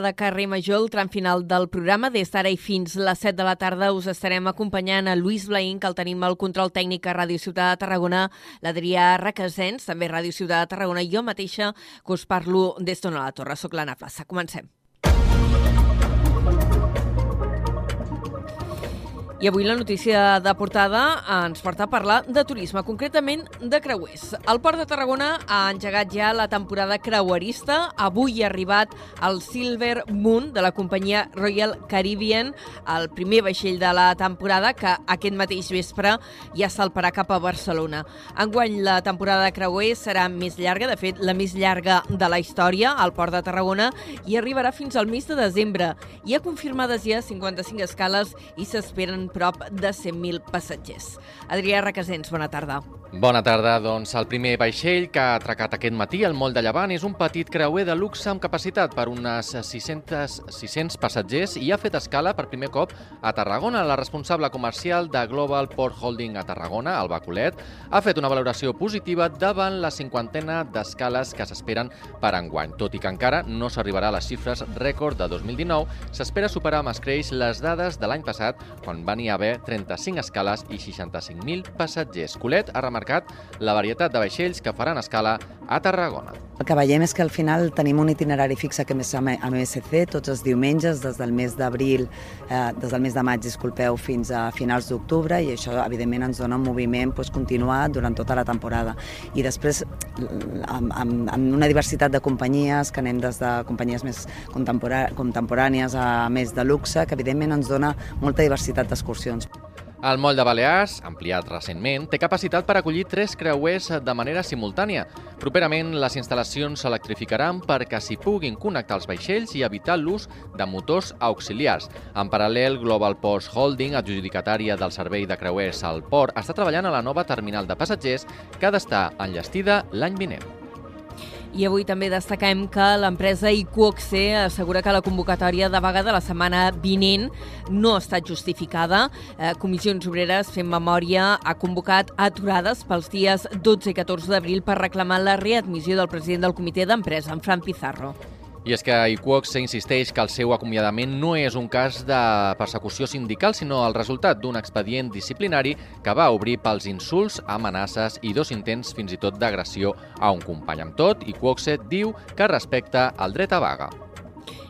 de carrer Major, el tram final del programa. Des d'ara i fins les 7 de la tarda us estarem acompanyant a Lluís Blaín, que el tenim al control tècnic a Ràdio Ciutat de Tarragona, l'Adrià Requesens, també Ràdio Ciutat de Tarragona, i jo mateixa que us parlo des d'on a la Torre. Soc l'Anna Plaça. Comencem. I avui la notícia de portada ens porta a parlar de turisme, concretament de creuers. El Port de Tarragona ha engegat ja la temporada creuerista. Avui ha arribat el Silver Moon de la companyia Royal Caribbean, el primer vaixell de la temporada que aquest mateix vespre ja salparà cap a Barcelona. Enguany la temporada de creuers serà més llarga, de fet la més llarga de la història al Port de Tarragona i arribarà fins al mes de desembre. Hi ha confirmades ja 55 escales i s'esperen prop de 100.000 passatgers. Adrià Requesens, bona tarda. Bona tarda. Doncs el primer vaixell que ha atracat aquest matí al moll de Llevant és un petit creuer de luxe amb capacitat per unes 600, 600 passatgers i ha fet escala per primer cop a Tarragona. La responsable comercial de Global Port Holding a Tarragona, Alba Colet, ha fet una valoració positiva davant la cinquantena d'escales que s'esperen per enguany. Tot i que encara no s'arribarà a les xifres rècord de 2019, s'espera superar amb escreix les dades de l'any passat, quan van hi haver 35 escales i 65.000 passatgers. Colet ha remarcat la varietat de vaixells que faran escala a Tarragona. El que veiem és que al final tenim un itinerari fixe que és a MSC tots els diumenges des del mes d'abril, eh, des del mes de maig, disculpeu, fins a finals d'octubre i això evidentment ens dona un moviment doncs, continuat durant tota la temporada. I després amb, amb, amb una diversitat de companyies, que anem des de companyies més contemporànies a més de luxe, que evidentment ens dona molta diversitat d'excursions. El moll de Balears, ampliat recentment, té capacitat per acollir tres creuers de manera simultània. Properament, les instal·lacions s'electrificaran perquè s'hi puguin connectar els vaixells i evitar l'ús de motors auxiliars. En paral·lel, Global Post Holding, adjudicatària del servei de creuers al port, està treballant a la nova terminal de passatgers que ha d'estar enllestida l'any vinent. I avui també destaquem que l'empresa Iquoxe assegura que la convocatòria de vaga de la setmana vinent no ha estat justificada. Eh, Comissions Obreres, fent memòria, ha convocat aturades pels dies 12 i 14 d'abril per reclamar la readmissió del president del comitè d'empresa, en Fran Pizarro. I és que Iquox insisteix que el seu acomiadament no és un cas de persecució sindical, sinó el resultat d'un expedient disciplinari que va obrir pels insults, amenaces i dos intents fins i tot d'agressió a un company. Amb tot, Iquoxe diu que respecta el dret a vaga.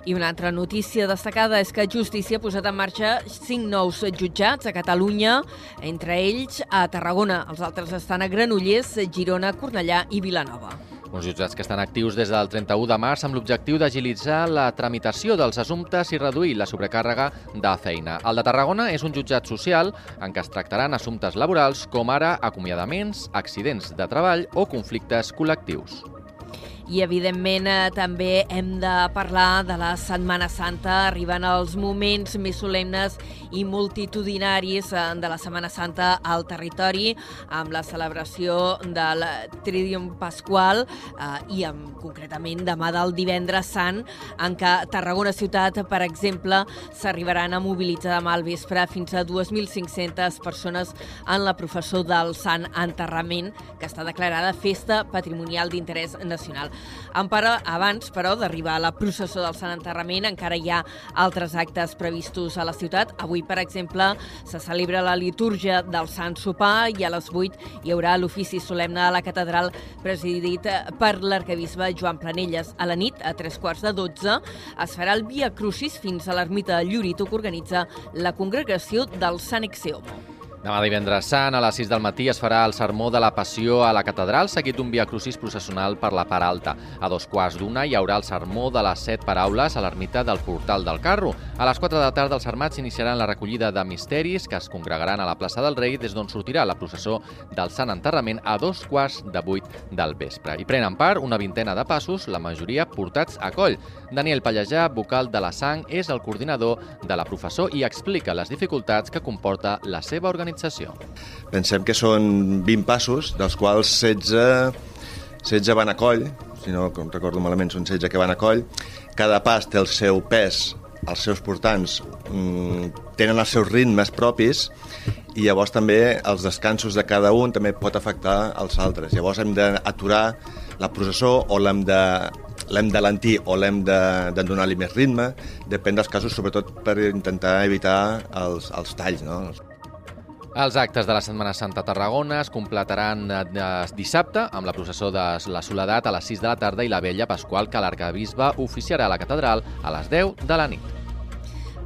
I una altra notícia destacada és que Justícia ha posat en marxa cinc nous jutjats a Catalunya, entre ells a Tarragona. Els altres estan a Granollers, Girona, Cornellà i Vilanova. Uns jutjats que estan actius des del 31 de març amb l'objectiu d'agilitzar la tramitació dels assumptes i reduir la sobrecàrrega de feina. El de Tarragona és un jutjat social en què es tractaran assumptes laborals com ara acomiadaments, accidents de treball o conflictes col·lectius. I, evidentment, eh, també hem de parlar de la Setmana Santa. Arriben els moments més solemnes i multitudinaris eh, de la Setmana Santa al territori, amb la celebració del Tridium Pasqual eh, i, amb, concretament, demà del divendres sant, en què Tarragona Ciutat, per exemple, s'arribaran a mobilitzar demà al vespre fins a 2.500 persones en la professó del Sant Enterrament, que està declarada Festa Patrimonial d'Interès Nacional. En però, abans, però, d'arribar a la processó del Sant Enterrament, encara hi ha altres actes previstos a la ciutat. Avui, per exemple, se celebra la litúrgia del Sant Sopar i a les 8 hi haurà l'ofici solemne a la catedral presidit per l'arcabisbe Joan Planelles. A la nit, a tres quarts de 12, es farà el Via Crucis fins a l'ermita de Llurito que organitza la congregació del Sant Exeomo. Demà divendres sant, a les 6 del matí, es farà el sermó de la Passió a la catedral, seguit d'un via crucis processional per la part alta. A dos quarts d'una hi haurà el sermó de les set paraules a l'ermita del Portal del Carro. A les 4 de la tarda, els armats iniciaran la recollida de misteris que es congregaran a la plaça del Rei, des d'on sortirà la processó del Sant Enterrament a dos quarts de vuit del vespre. I prenen part una vintena de passos, la majoria portats a coll. Daniel Pallejà, vocal de la Sang, és el coordinador de la professor i explica les dificultats que comporta la seva organització organització. Pensem que són 20 passos, dels quals 16, 16 van a coll, si no com recordo malament són 16 que van a coll. Cada pas té el seu pes, els seus portants mm, tenen els seus ritmes propis i llavors també els descansos de cada un també pot afectar els altres. Llavors hem d'aturar la processó o l'hem de l'hem de lentir o l'hem de, de donar-li més ritme, depèn dels casos, sobretot per intentar evitar els, els talls, no? Els actes de la Setmana Santa a Tarragona es completaran eh, dissabte amb la processó de la Soledat a les 6 de la tarda i la vella Pasqual que l'arcabisbe oficiarà a la catedral a les 10 de la nit.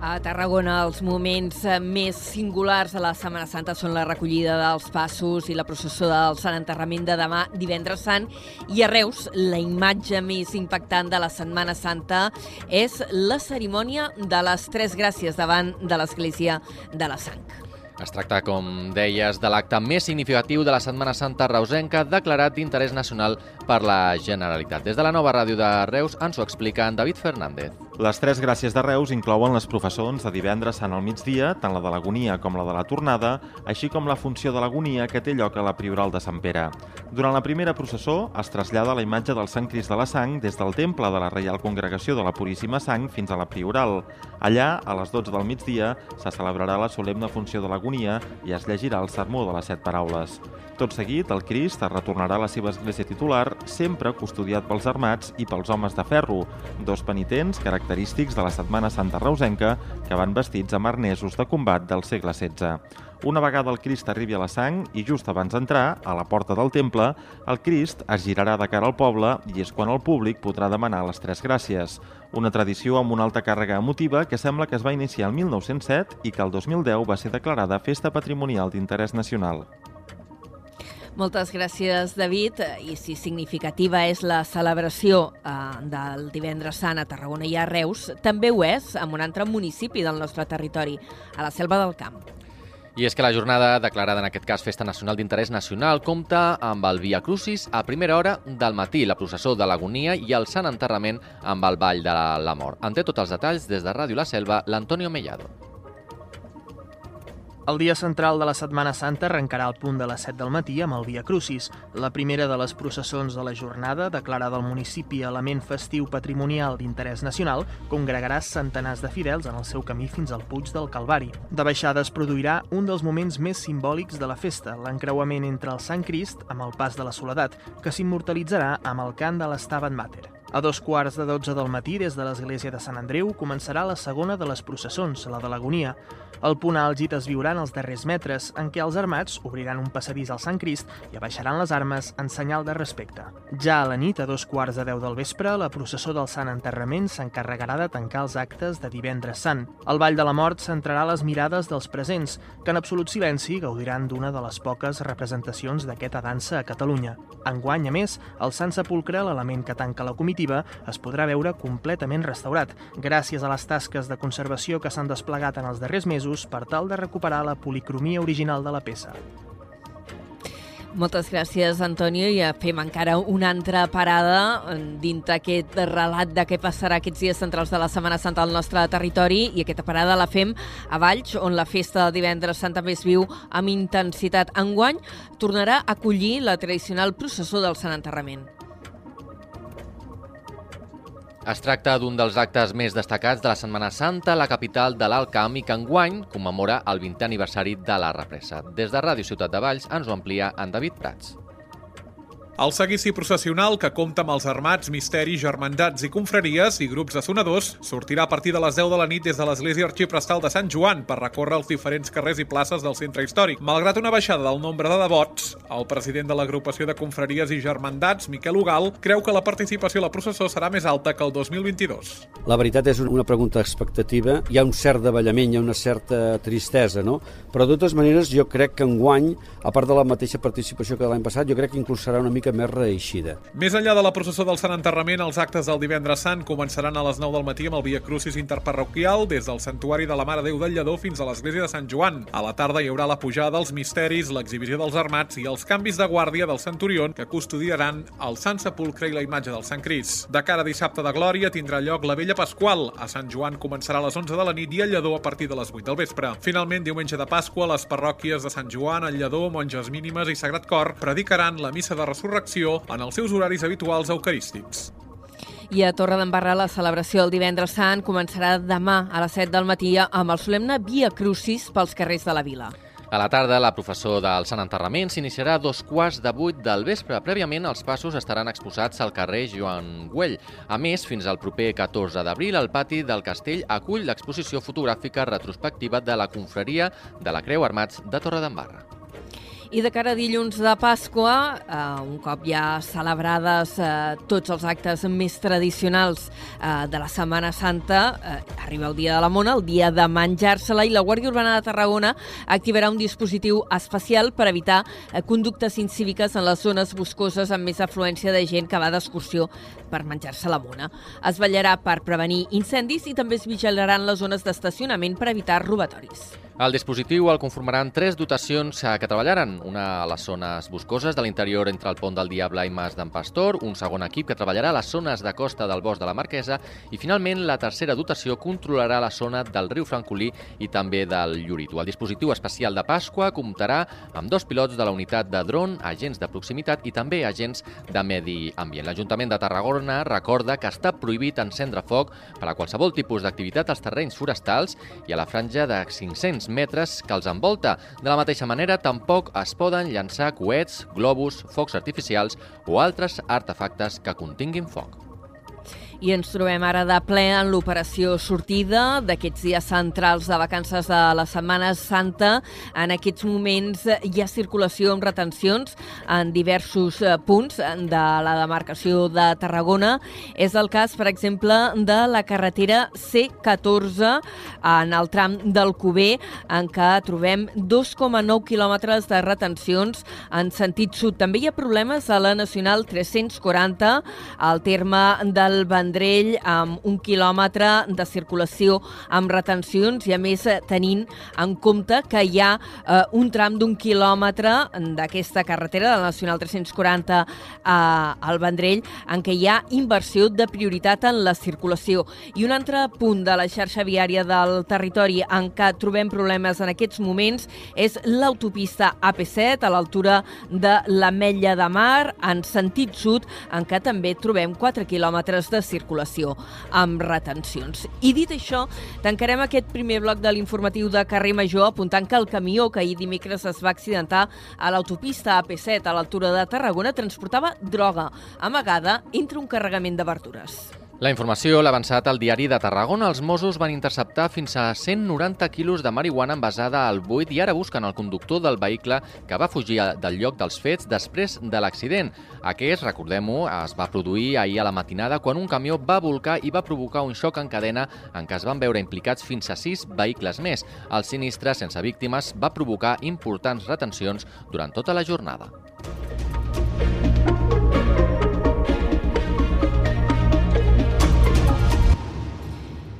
A Tarragona els moments eh, més singulars de la Setmana Santa són la recollida dels passos i la processó del Sant Enterrament de demà, divendres sant, i a Reus la imatge més impactant de la Setmana Santa és la cerimònia de les Tres Gràcies davant de l'Església de la Sang. Es tracta, com deies, de l'acte més significatiu de la Setmana Santa reusenca declarat d'interès nacional per la Generalitat. Des de la nova ràdio de Reus ens ho explica en David Fernández. Les tres gràcies de Reus inclouen les professons de divendres sant al migdia, tant la de l'agonia com la de la tornada, així com la funció de l'agonia que té lloc a la Prioral de Sant Pere. Durant la primera processó es trasllada la imatge del Sant Crist de la Sang des del temple de la Reial Congregació de la Puríssima Sang fins a la Prioral. Allà, a les 12 del migdia, se celebrarà la solemne funció de l'agonia i es llegirà el sermó de les set paraules. Tot seguit, el Crist es retornarà a la seva església titular, sempre custodiat pels armats i pels homes de ferro, dos penitents característics de la Setmana Santa Reusenca que van vestits amb arnesos de combat del segle XVI. Una vegada el Crist arribi a la sang i just abans d'entrar, a la porta del temple, el Crist es girarà de cara al poble i és quan el públic podrà demanar les tres gràcies. Una tradició amb una alta càrrega emotiva que sembla que es va iniciar el 1907 i que el 2010 va ser declarada Festa Patrimonial d'Interès Nacional. Moltes gràcies, David. I si significativa és la celebració eh, del divendres sant a Tarragona i a Reus, també ho és amb un altre municipi del nostre territori, a la Selva del Camp. I és que la jornada, declarada en aquest cas Festa Nacional d'Interès Nacional, compta amb el Via Crucis a primera hora del matí, la processó de l'Agonia i el Sant Enterrament amb el Vall de la Mort. En té tots els detalls des de Ràdio La Selva, l'Antonio Mellado. El dia central de la Setmana Santa arrencarà al punt de les 7 del matí amb el Via Crucis, la primera de les processons de la jornada, declarada al municipi element festiu patrimonial d'interès nacional, congregarà centenars de fidels en el seu camí fins al Puig del Calvari. De baixada es produirà un dels moments més simbòlics de la festa, l'encreuament entre el Sant Crist amb el pas de la Soledat, que s'immortalitzarà amb el cant de l'Estabat Mater. A dos quarts de dotze del matí, des de l'església de Sant Andreu, començarà la segona de les processons, la de l'Agonia. El punt àlgid es viurà en els darrers metres, en què els armats obriran un passadís al Sant Crist i abaixaran les armes en senyal de respecte. Ja a la nit, a dos quarts de deu del vespre, la processó del Sant Enterrament s'encarregarà de tancar els actes de divendres sant. El Ball de la Mort centrarà les mirades dels presents, que en absolut silenci gaudiran d'una de les poques representacions d'aquesta dansa a Catalunya. Enguany, a més, el Sant Sepulcre, l'element que tanca la comitiva, es podrà veure completament restaurat, gràcies a les tasques de conservació que s'han desplegat en els darrers mesos per tal de recuperar la policromia original de la peça. Moltes gràcies, Antonio, i fem encara una altra parada dintre aquest relat de què passarà aquests dies centrals de la Setmana Santa al nostre territori i aquesta parada la fem a Valls, on la festa del divendres Santa més viu amb intensitat. Enguany tornarà a acollir la tradicional processó del Sant Enterrament. Es tracta d'un dels actes més destacats de la Setmana Santa la capital de l'Alt Camp i que enguany commemora el 20è aniversari de la represa. Des de Ràdio Ciutat de Valls ens ho amplia en David Prats. El seguici processional, que compta amb els armats, misteris, germandats i confraries i grups de sonadors, sortirà a partir de les 10 de la nit des de l'Església Arxiprestal de Sant Joan per recórrer els diferents carrers i places del centre històric. Malgrat una baixada del nombre de devots, el president de l'agrupació de confraries i germandats, Miquel Ugal, creu que la participació a la processó serà més alta que el 2022. La veritat és una pregunta expectativa. Hi ha un cert davallament, hi ha una certa tristesa, no? Però de totes maneres jo crec que enguany, a part de la mateixa participació que l'any passat, jo crec que inclús serà una mica mica més reeixida. Més enllà de la processó del Sant Enterrament, els actes del divendres sant començaran a les 9 del matí amb el Via Crucis interparroquial des del Santuari de la Mare Déu del Lledó fins a l'església de Sant Joan. A la tarda hi haurà la pujada dels misteris, l'exhibició dels armats i els canvis de guàrdia del Centurion que custodiaran el Sant Sepulcre i la imatge del Sant Cris. De cara a dissabte de Glòria tindrà lloc la Vella Pasqual. A Sant Joan començarà a les 11 de la nit i el Lledó a partir de les 8 del vespre. Finalment, diumenge de Pasqua, les parròquies de Sant Joan, el Lledó, Monges Mínimes i Sagrat Cor predicaran la missa de resurrecció resurrecció en els seus horaris habituals eucarístics. I a Torre d'Embarra la celebració del divendres sant començarà demà a les 7 del matí amb el solemne Via Crucis pels carrers de la vila. A la tarda, la professor del Sant Enterrament s'iniciarà a dos quarts de vuit del vespre. Prèviament, els passos estaran exposats al carrer Joan Güell. A més, fins al proper 14 d'abril, el pati del castell acull l'exposició fotogràfica retrospectiva de la confraria de la Creu Armats de Torredembarra. I de cara a dilluns de Pasqua, eh, un cop ja celebrades eh, tots els actes més tradicionals eh, de la Setmana Santa, eh, arriba el dia de la Mona, el dia de menjar-se-la, i la Guàrdia Urbana de Tarragona activarà un dispositiu especial per evitar eh, conductes incíviques en les zones boscoses amb més afluència de gent que va d'excursió per menjar-se la Mona. Es vetllarà per prevenir incendis i també es vigilaran les zones d'estacionament per evitar robatoris. El dispositiu el conformaran tres dotacions que treballaran. Una a les zones boscoses de l'interior entre el Pont del Diable i Mas d'en Pastor, un segon equip que treballarà a les zones de costa del bosc de la Marquesa i, finalment, la tercera dotació controlarà la zona del riu Francolí i també del Llurito. El dispositiu especial de Pasqua comptarà amb dos pilots de la unitat de dron, agents de proximitat i també agents de medi ambient. L'Ajuntament de Tarragona recorda que està prohibit encendre foc per a qualsevol tipus d'activitat als terrenys forestals i a la franja de 500 metres que els envolta. De la mateixa manera, tampoc es poden llançar coets, globus, focs artificials o altres artefactes que continguin foc. I ens trobem ara de ple en l'operació sortida d'aquests dies centrals de vacances de la Setmana Santa. En aquests moments hi ha circulació amb retencions en diversos eh, punts de la demarcació de Tarragona. És el cas, per exemple, de la carretera C14 en el tram del Cubé, en què trobem 2,9 quilòmetres de retencions en sentit sud. També hi ha problemes a la Nacional 340, al terme del Vendrell Vendrell amb un quilòmetre de circulació amb retencions i a més tenint en compte que hi ha eh, un tram d'un quilòmetre d'aquesta carretera de la Nacional 340 eh, al Vendrell en què hi ha inversió de prioritat en la circulació. I un altre punt de la xarxa viària del territori en què trobem problemes en aquests moments és l'autopista AP7 a l'altura de l'Ametlla de Mar en sentit sud en què també trobem 4 quilòmetres de circulació circulació amb retencions. I dit això, tancarem aquest primer bloc de l'informatiu de carrer Major apuntant que el camió que ahir dimecres es va accidentar a l'autopista AP7 a l'altura de Tarragona transportava droga amagada entre un carregament de verdures. La informació l'ha avançat al diari de Tarragona. Els Mossos van interceptar fins a 190 quilos de marihuana envasada al buit i ara busquen el conductor del vehicle que va fugir del lloc dels fets després de l'accident. Aquest, recordem-ho, es va produir ahir a la matinada quan un camió va volcar i va provocar un xoc en cadena en què es van veure implicats fins a sis vehicles més. El sinistre, sense víctimes, va provocar importants retencions durant tota la jornada.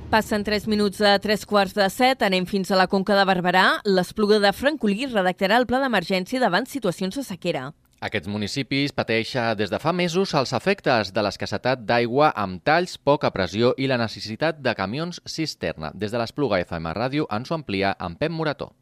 Passen 3 minuts a 3 quarts de 7. Anem fins a la Conca de Barberà. L'Espluga de Francolí redactarà el pla d'emergència davant situacions de sequera. Aquests municipis pateixen des de fa mesos els efectes de l'escassetat d'aigua amb talls, poca pressió i la necessitat de camions cisterna. Des de l'Espluga FM Ràdio ens ho amplia amb Pep Morató.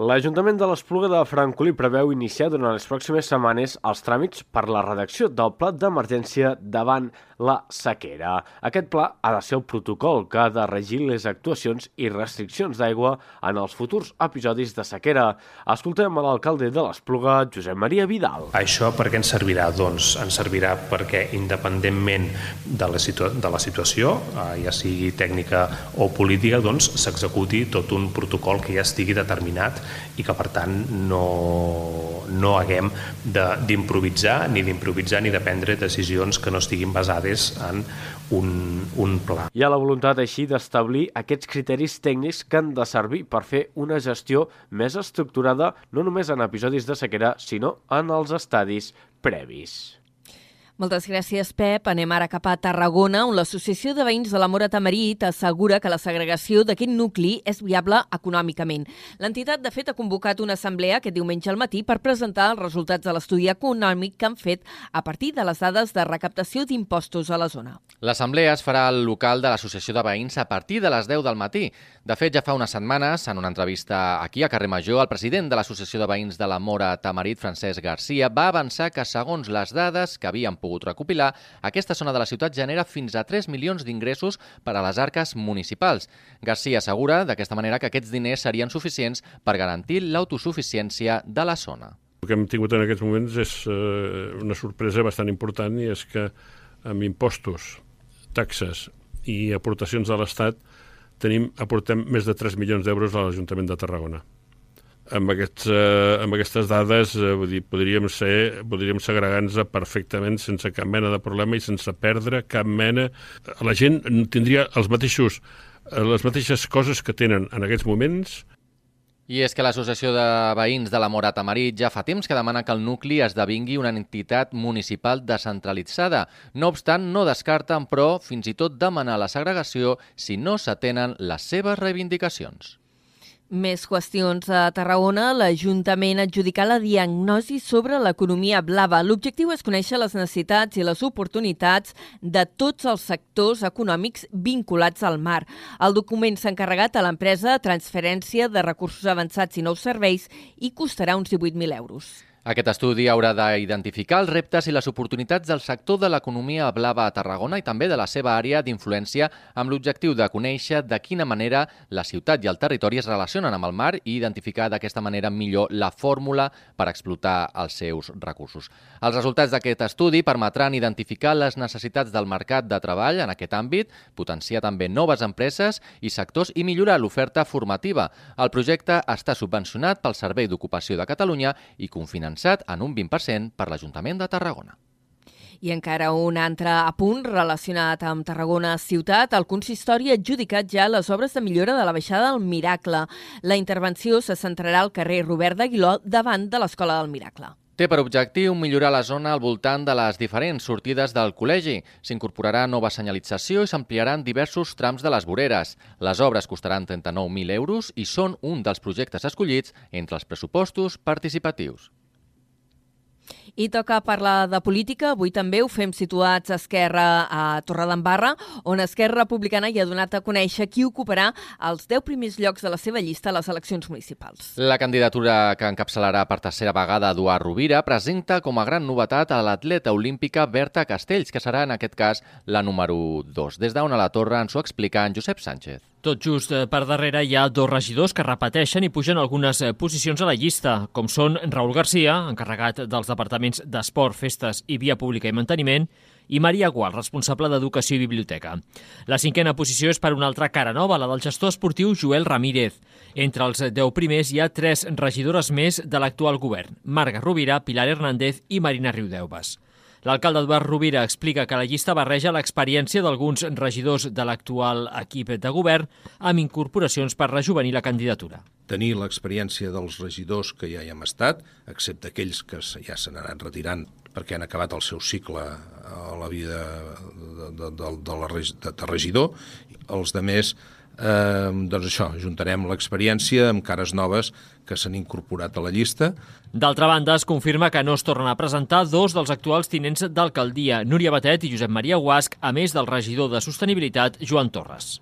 L'Ajuntament de l'Espluga de Francolí preveu iniciar durant les pròximes setmanes els tràmits per la redacció del pla d'emergència davant la sequera. Aquest pla ha de ser el protocol que ha de regir les actuacions i restriccions d'aigua en els futurs episodis de sequera. Escoltem a l'alcalde de l'Espluga, Josep Maria Vidal. Això per què ens servirà? Doncs ens servirà perquè independentment de la, situa de la situació, eh, ja sigui tècnica o política, doncs s'executi tot un protocol que ja estigui determinat i que per tant no, no haguem d'improvisar ni d'improvisar ni de prendre decisions que no estiguin basades en un, un pla. Hi ha la voluntat així d'establir aquests criteris tècnics que han de servir per fer una gestió més estructurada no només en episodis de sequera, sinó en els estadis previs. Moltes gràcies, Pep. Anem ara cap a Tarragona, on l'Associació de Veïns de la Mora Tamarit assegura que la segregació d'aquest nucli és viable econòmicament. L'entitat, de fet, ha convocat una assemblea aquest diumenge al matí per presentar els resultats de l'estudi econòmic que han fet a partir de les dades de recaptació d'impostos a la zona. L'assemblea es farà al local de l'Associació de Veïns a partir de les 10 del matí. De fet, ja fa unes setmanes, en una entrevista aquí a Carrer Major, el president de l'Associació de Veïns de la Mora Tamarit, Francesc Garcia, va avançar que, segons les dades que havien pogut pogut recopilar, aquesta zona de la ciutat genera fins a 3 milions d'ingressos per a les arques municipals. Garcia assegura d'aquesta manera que aquests diners serien suficients per garantir l'autosuficiència de la zona. El que hem tingut en aquests moments és eh, una sorpresa bastant important i és que amb impostos, taxes i aportacions de l'Estat tenim, aportem més de 3 milions d'euros a l'Ajuntament de Tarragona. Amb, aquests, eh, amb aquestes dades eh, vull dir, podríem, ser, podríem segregar-nos perfectament sense cap mena de problema i sense perdre cap mena... La gent tindria els mateixos, eh, les mateixes coses que tenen en aquests moments i és que l'Associació de Veïns de la Morata Marit ja fa temps que demana que el nucli esdevingui una entitat municipal descentralitzada. No obstant, no descarten, però, fins i tot demanar la segregació si no s'atenen les seves reivindicacions. Més qüestions a Tarragona. L'Ajuntament ha adjudicat la diagnosi sobre l'economia blava. L'objectiu és conèixer les necessitats i les oportunitats de tots els sectors econòmics vinculats al mar. El document s'ha encarregat a l'empresa Transferència de Recursos Avançats i Nous Serveis i costarà uns 18.000 euros. Aquest estudi haurà d'identificar els reptes i les oportunitats del sector de l'economia blava a Tarragona i també de la seva àrea d'influència amb l'objectiu de conèixer de quina manera la ciutat i el territori es relacionen amb el mar i identificar d'aquesta manera millor la fórmula per explotar els seus recursos. Els resultats d'aquest estudi permetran identificar les necessitats del mercat de treball en aquest àmbit, potenciar també noves empreses i sectors i millorar l'oferta formativa. El projecte està subvencionat pel Servei d'Ocupació de Catalunya i confinat finançat en un 20% per l'Ajuntament de Tarragona. I encara un altre apunt relacionat amb Tarragona ciutat. El consistori ha adjudicat ja les obres de millora de la baixada del Miracle. La intervenció se centrarà al carrer Robert d'Aguiló davant de l'Escola del Miracle. Té per objectiu millorar la zona al voltant de les diferents sortides del col·legi. S'incorporarà nova senyalització i s'ampliaran diversos trams de les voreres. Les obres costaran 39.000 euros i són un dels projectes escollits entre els pressupostos participatius. I toca parlar de política. Avui també ho fem situats a Esquerra a Torredembarra, on Esquerra Republicana hi ha donat a conèixer qui ocuparà els 10 primers llocs de la seva llista a les eleccions municipals. La candidatura que encapçalarà per tercera vegada Eduard Rovira presenta com a gran novetat a l'atleta olímpica Berta Castells, que serà en aquest cas la número 2. Des d'on a la torre ens ho explica en Josep Sánchez. Tot just eh, per darrere hi ha dos regidors que repeteixen i pugen algunes eh, posicions a la llista, com són Raül Garcia, encarregat dels departaments d'Esport, Festes i Via Pública i Manteniment, i Maria Gual, responsable d'Educació i Biblioteca. La cinquena posició és per una altra cara nova, la del gestor esportiu Joel Ramírez. Entre els deu primers hi ha tres regidores més de l'actual govern, Marga Rovira, Pilar Hernández i Marina Riudeubas. L'alcalde Eduard Rovira explica que la llista barreja l'experiència d'alguns regidors de l'actual equip de govern amb incorporacions per rejuvenir la candidatura. Tenir l'experiència dels regidors que ja hi hem estat, excepte aquells que ja se n'han retirant perquè han acabat el seu cicle a la vida de, de, de, de, la, de, regidor. Els de més eh, doncs això, juntarem l'experiència amb cares noves que s'han incorporat a la llista. D'altra banda, es confirma que no es tornen a presentar dos dels actuals tinents d'alcaldia, Núria Batet i Josep Maria Guasc, a més del regidor de Sostenibilitat, Joan Torres.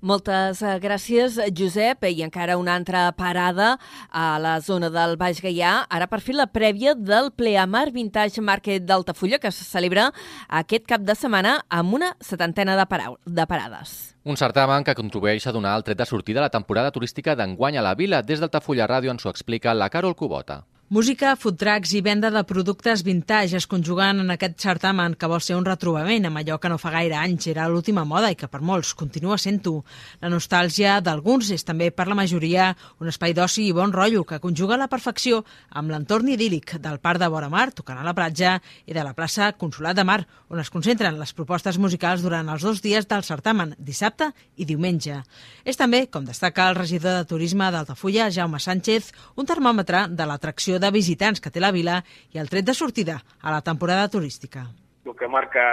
Moltes eh, gràcies, Josep. I encara una altra parada a la zona del Baix Gaià, ara per fer la prèvia del Pleamar Vintage Market d'Altafulla, que se celebra aquest cap de setmana amb una setantena de, para de parades. Un certamen que contribueix a donar el tret de sortida a la temporada turística d'enguany a la vila. Des d'Altafulla Ràdio ens ho explica la Carol Cubota. Música, food trucks i venda de productes vintage es conjuguen en aquest certamen que vol ser un retrobament amb allò que no fa gaire anys era l'última moda i que per molts continua sent-ho. La nostàlgia d'alguns és també per la majoria un espai d'oci i bon rotllo que conjuga la perfecció amb l'entorn idíl·lic del Parc de Vora Mar, tocant a la platja, i de la plaça Consolat de Mar, on es concentren les propostes musicals durant els dos dies del certamen, dissabte i diumenge. És també, com destaca el regidor de Turisme d'Altafulla, Jaume Sánchez, un termòmetre de l'atracció de visitants que té la vila i el tret de sortida a la temporada turística. El que marca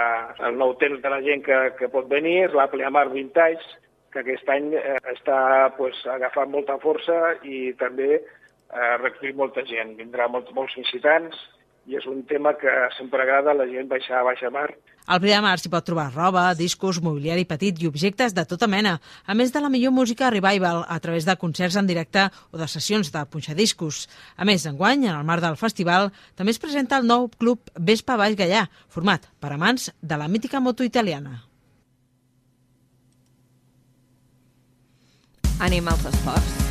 el nou temps de la gent que, que pot venir és la Pleamar Vintage, que aquest any eh, està pues, agafant molta força i també eh, recollir molta gent. Vindrà molt, molts visitants i és un tema que sempre agrada a la gent baixar a baixa mar. Al Primer Mar s'hi pot trobar roba, discos, mobiliari petit i objectes de tota mena, a més de la millor música revival a través de concerts en directe o de sessions de punxadiscos. A més, enguany, en el marc del festival, també es presenta el nou club Vespa Vall Gallà, format per amants de la mítica moto italiana. Anem als esports.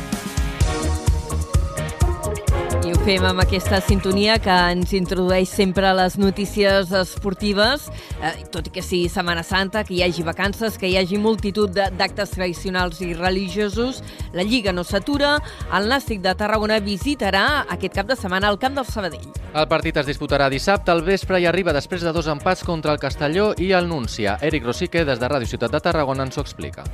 I ho fem amb aquesta sintonia que ens introdueix sempre a les notícies esportives, eh, tot i que sigui Setmana Santa, que hi hagi vacances, que hi hagi multitud d'actes tradicionals i religiosos, la Lliga no s'atura, el Nàstic de Tarragona visitarà aquest cap de setmana al Camp del Sabadell. El partit es disputarà dissabte al vespre i arriba després de dos empats contra el Castelló i el Núncia. Eric Rosique, des de Ràdio Ciutat de Tarragona, ens ho explica.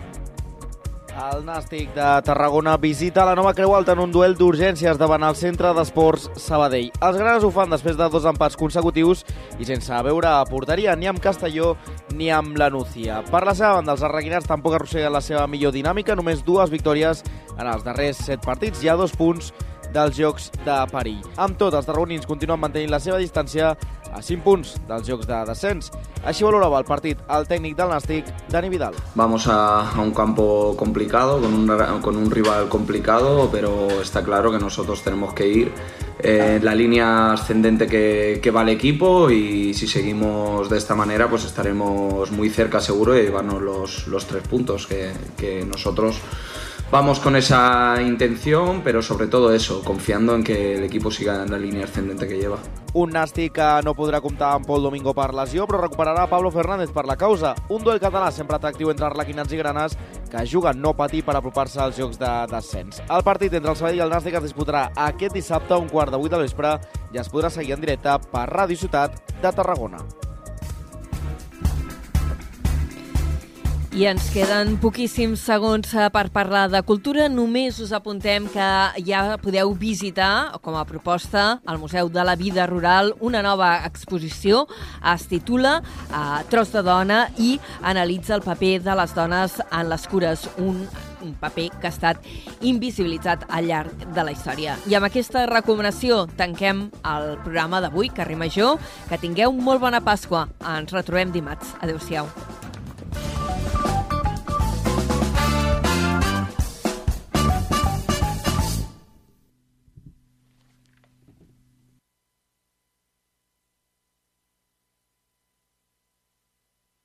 El Nàstic de Tarragona visita la nova Creu Alta en un duel d'urgències davant el centre d'esports Sabadell. Els grans ho fan després de dos empats consecutius i sense veure porteria ni amb Castelló ni amb la Núcia. Per la seva banda, els arreguinats tampoc arrosseguen la seva millor dinàmica, només dues victòries en els darrers set partits. Hi ha dos punts dels Jocs de Perill. Amb tot, els tarragonins continuen mantenint la seva distància a 5 punts dels Jocs de descens. Així valorava el partit el tècnic del Nàstic, Dani Vidal. Vamos a, a un campo complicado, con un, con un rival complicado, pero está claro que nosotros tenemos que ir eh, la línea ascendente que, que, va el equipo y si seguimos de esta manera pues estaremos muy cerca seguro de llevarnos los, los tres puntos que, que nosotros vamos con esa intención, pero sobre todo eso, confiando en que el equipo siga en la línea ascendente que lleva. Un Nàstic que no podrà comptar amb Pol Domingo per lesió, però recuperarà Pablo Fernández per la causa. Un duel català sempre atractiu entre arlequinats i granes que juguen no patir per apropar-se als jocs de descens. El partit entre el Sabadell i el Nàstic es disputarà aquest dissabte a un quart de vuit de vespre i es podrà seguir en directe per Ràdio Ciutat de Tarragona. I ens queden poquíssims segons eh, per parlar de cultura. Només us apuntem que ja podeu visitar, com a proposta, al Museu de la Vida Rural, una nova exposició. Es titula uh, Tros de dona i analitza el paper de les dones en les cures. Un un paper que ha estat invisibilitzat al llarg de la història. I amb aquesta recomanació tanquem el programa d'avui, Carrer Major. Que tingueu molt bona Pasqua. Ens retrobem dimarts. Adéu-siau.